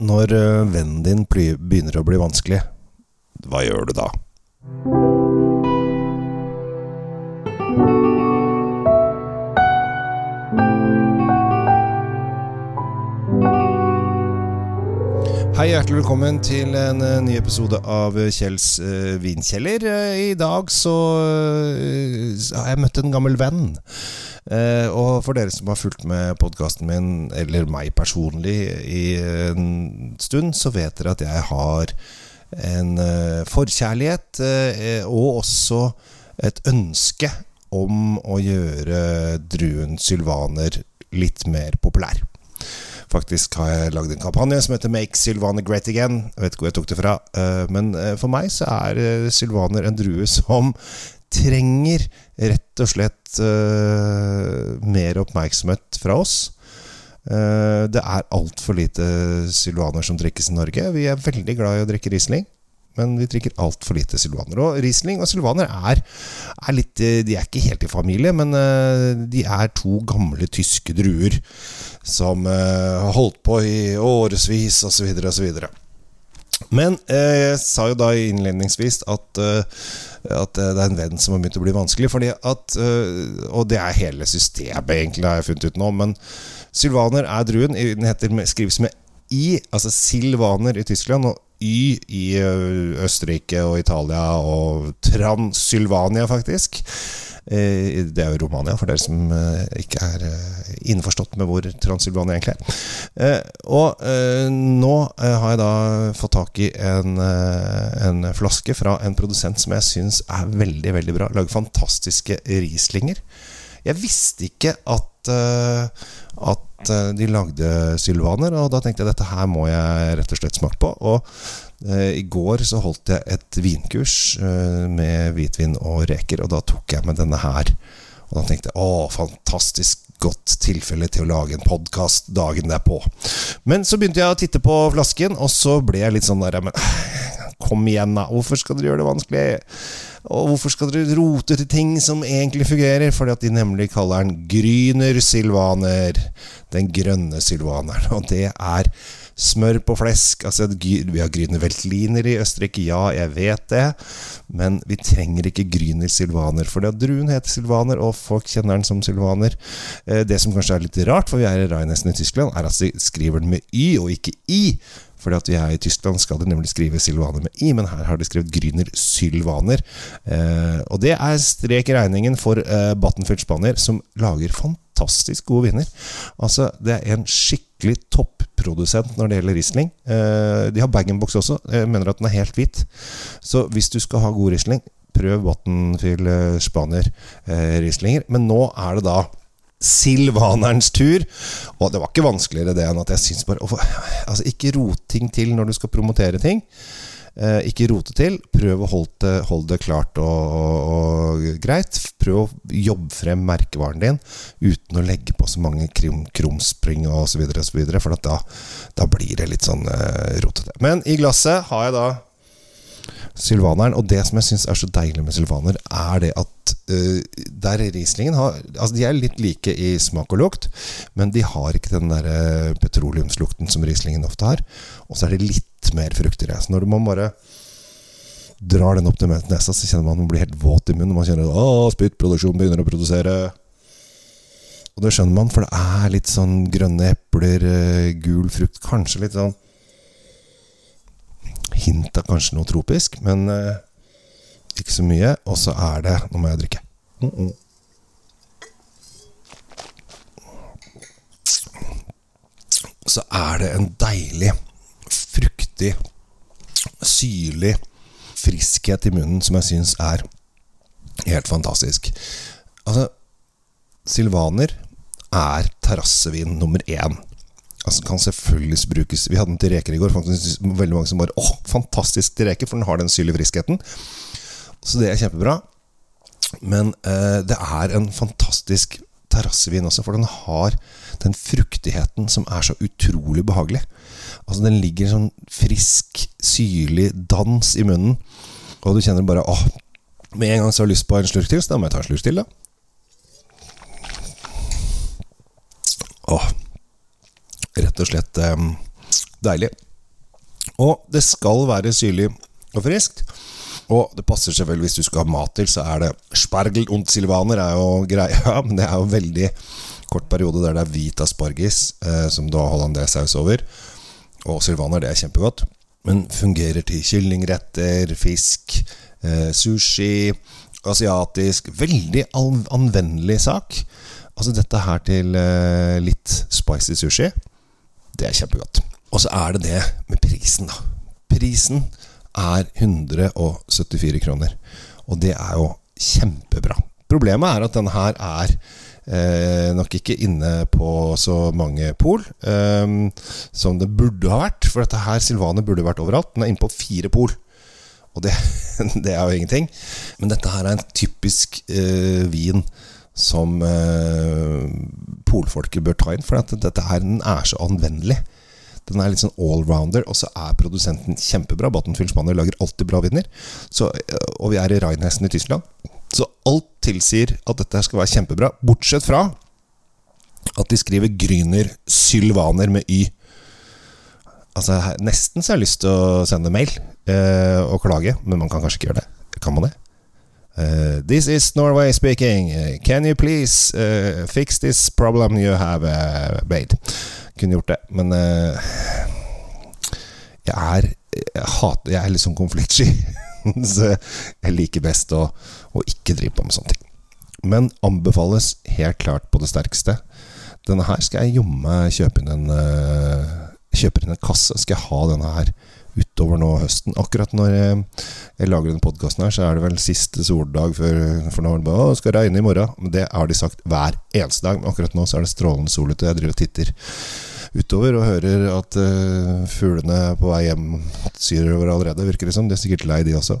når øh, vennen din begynner å bli vanskelig, hva gjør du da? Hei, hjertelig velkommen til en eh, ny episode av Kjells eh, vinkjeller. Eh, I dag så eh, har jeg møtt en gammel venn. Eh, og for dere som har fulgt med podkasten min, eller meg personlig, i en stund, så vet dere at jeg har en eh, forkjærlighet eh, og også et ønske om å gjøre druen sylvaner litt mer populær. Faktisk har jeg lagd en kampanje som heter 'Make Sylvaner Great Again'. Jeg vet ikke hvor jeg tok det fra. eh, Men eh, for meg så er eh, sylvaner en drue som trenger rett og slett uh, mer oppmerksomhet fra oss. Uh, Det er altfor lite sylvaner som drikkes i Norge. Vi er veldig glad i å drikke Riesling. Men vi drikker altfor lite sylvaner. Og Riesling og sylvaner er, er litt eh, De er ikke helt i familie, men de er to gamle tyske druer som har holdt på i årevis, osv., osv. Men eh, jeg sa jo da innledningsvis at, eh, at eh, det er en venn som har begynt å bli vanskelig. Fordi at, eh, og det er hele systemet, egentlig, har jeg funnet ut nå. Men sylvaner er druen. Den heter, skrives med I, altså silvaner i Tyskland, og Y i Østerrike og Italia og Transylvania, faktisk. Eh, Det er jo Romania, for dere som eh, ikke er eh, innforstått med hvor Transylvania egentlig er. Eh, Og eh, nå eh, har jeg da fått tak i en, eh, en flaske fra en produsent som jeg syns er veldig, veldig bra. Lager fantastiske Rieslinger. Jeg visste ikke at, eh, at eh, de lagde sylvaner, og da tenkte jeg dette her må jeg rett og slett smake på. Og eh, i går så holdt jeg et vinkurs eh, med hvitvin og reker, og da tok jeg med denne her. Og da tenkte jeg å, fantastisk godt tilfelle til å lage en podkast dagen derpå. Men så begynte jeg å titte på flasken, og så ble jeg litt sånn der Men kom igjen, da. Hvorfor skal dere gjøre det vanskelig? Og hvorfor skal dere rote til ting som egentlig fungerer? Fordi at de nemlig kaller den Gryner Sylvaner. Den grønne sylvaneren. Og det er smør på flesk. Altså, vi har Gryner Veltliner i Østerrike, ja, jeg vet det. Men vi trenger ikke Gryner Sylvaner. For druen heter Sylvaner, og folk kjenner den som Sylvaner. Eh, Det som kanskje er litt rart, for vi er i Rheinhessen i Tyskland, er at de skriver den med Y og ikke I. Fordi at vi er i Tyskland skal de nemlig skrive Sylvaner med I, men her har de skrevet Gryner Sylvaner. Eh, og det er strek i regningen for eh, Battenfield Spanier, som lager fantastisk gode viner. Altså, det er en skikkelig topprodusent når det gjelder Riesling. Eh, de har bag-in-box også. Jeg mener at den er helt hvit. Så hvis du skal ha god Riesling, prøv Battenfield eh, Spanier eh, Rieslinger. Men nå er det da Silvanerens tur. Og det var ikke vanskeligere det enn at jeg syns bare Altså, ikke rot ting til når du skal promotere ting. Eh, ikke rote til. Prøv å holde det, holde det klart og, og, og greit. Prøv å jobbe frem merkevaren din uten å legge på så mange krum, krumspring så videre, for da, da blir det litt sånn eh, rotete. Men i glasset har jeg da sylvaneren. Og det som jeg syns er så deilig med sylvaner, er det at uh, der Rieslingen har Altså, de er litt like i smak og lukt, men de har ikke den der eh, petroleumslukten som Rieslingen ofte har. Og så er det litt mer frukter i. Så når man bare drar den opp til nesa, så kjenner man at man blir helt våt i munnen. Man kjenner at spyttproduksjonen begynner å produsere. Og det skjønner man, for det er litt sånn grønne epler, eh, gul frukt, kanskje litt sånn Hint av kanskje noe tropisk, men eh, ikke så mye. Og så er det Nå må jeg drikke. Mm -mm. Så er det en deilig, fruktig, syrlig friskhet i munnen som jeg syns er helt fantastisk. Altså, Silvaner er terrassevin nummer én. Altså kan selvfølgelig brukes Vi hadde den til reker i går. Faktisk veldig mange som bare åh, fantastisk til reker, for den har den syrlige friskheten. Så det er kjempebra. Men eh, det er en fantastisk terrassevin også, for den har den fruktigheten som er så utrolig behagelig. Altså Den ligger sånn frisk, syrlig dans i munnen, og du kjenner bare åh, Med en gang så har jeg lyst på en slurk til, så da må jeg ta en slurk til, da. Åh, rett og slett eh, Deilig. Og det skal være syrlig og friskt. Og det passer selvfølgelig hvis du skal ha mat til, så er det spergel und silvaner er jo greia. Men det er jo veldig kort periode der det er hvit asparges, eh, som da saus over. Og silvaner, det er kjempegodt. Men fungerer til kyllingretter, fisk, eh, sushi, asiatisk Veldig anvendelig sak. Altså dette her til eh, litt spicy sushi, det er kjempegodt. Og så er det det med prisen, da. Prisen er 174 kroner. Og det er jo kjempebra. Problemet er at denne her er eh, nok ikke inne på så mange pol eh, som det burde ha vært. For dette her, Silvane burde vært overalt. Den er inne på fire pol. Og det, det, er jo ingenting. Men dette her er en typisk eh, vin som eh, polfolket bør ta inn. For dette her, den er så anvendelig. Den er litt sånn allrounder, og så er produsenten kjempebra. Battenfield Spanier lager alltid bra viner. Så, eh, og vi er i Rheinhessen i Tyskland. Så alt tilsier at dette skal være kjempebra, bortsett fra at de skriver Gryner Sylvaner med Y. Altså, Nesten så jeg har lyst til å sende mail eh, og klage, men man kan kanskje ikke gjøre det. Kan man det? Uh, this is Norway speaking. Uh, can you please uh, fix this problem you have made? Kunne gjort det, men jeg er jeg, hater, jeg er litt sånn konfliktsky. så jeg liker best å, å, ikke drive på med sånne ting. Men anbefales helt klart på det sterkeste. Denne her skal jeg jomme kjøpe inn en Kjøper inn en kasse. Skal jeg ha denne her utover nå høsten. Akkurat når jeg, jeg lager denne podkasten her, så er det vel siste soldag før For nå det bare skal regne i morgen'. Men det har de sagt hver eneste dag. Men akkurat nå så er det strålende sol ute. Jeg driver og titter utover og hører at uh, fuglene på vei hjem syrover allerede, virker det som. De er sikkert lei, de også.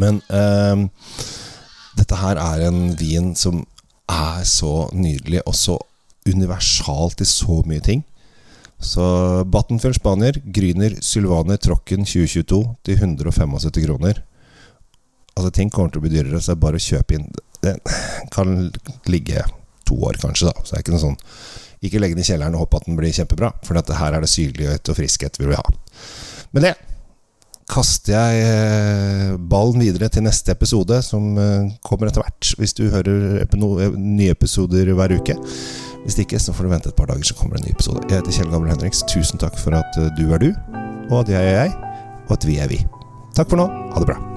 Men uh, dette her er en vin som er så nydelig og så universalt i så mye ting. Så Battenfjell Spanier, Gryner, Sylvaner, Trocken 2022 til 175 kroner. Altså Ting kommer til å bli dyrere, så det er bare å kjøpe inn. Det kan ligge to år, kanskje. da Så det er ikke noe sånn Ikke legge den i kjelleren og håpe at den blir kjempebra, for her er det syrlighet og friskhet vi vil ha. Med det kaster jeg eh, ballen videre til neste episode, som eh, kommer etter hvert. Hvis du hører nye episoder hver uke. Hvis ikke, så får du vente et par dager, så kommer det en ny episode. Jeg heter Kjell Gammel Henriks. Tusen takk for at eh, du er du, og at jeg er jeg, og at vi er vi. Takk for nå. Ha det bra.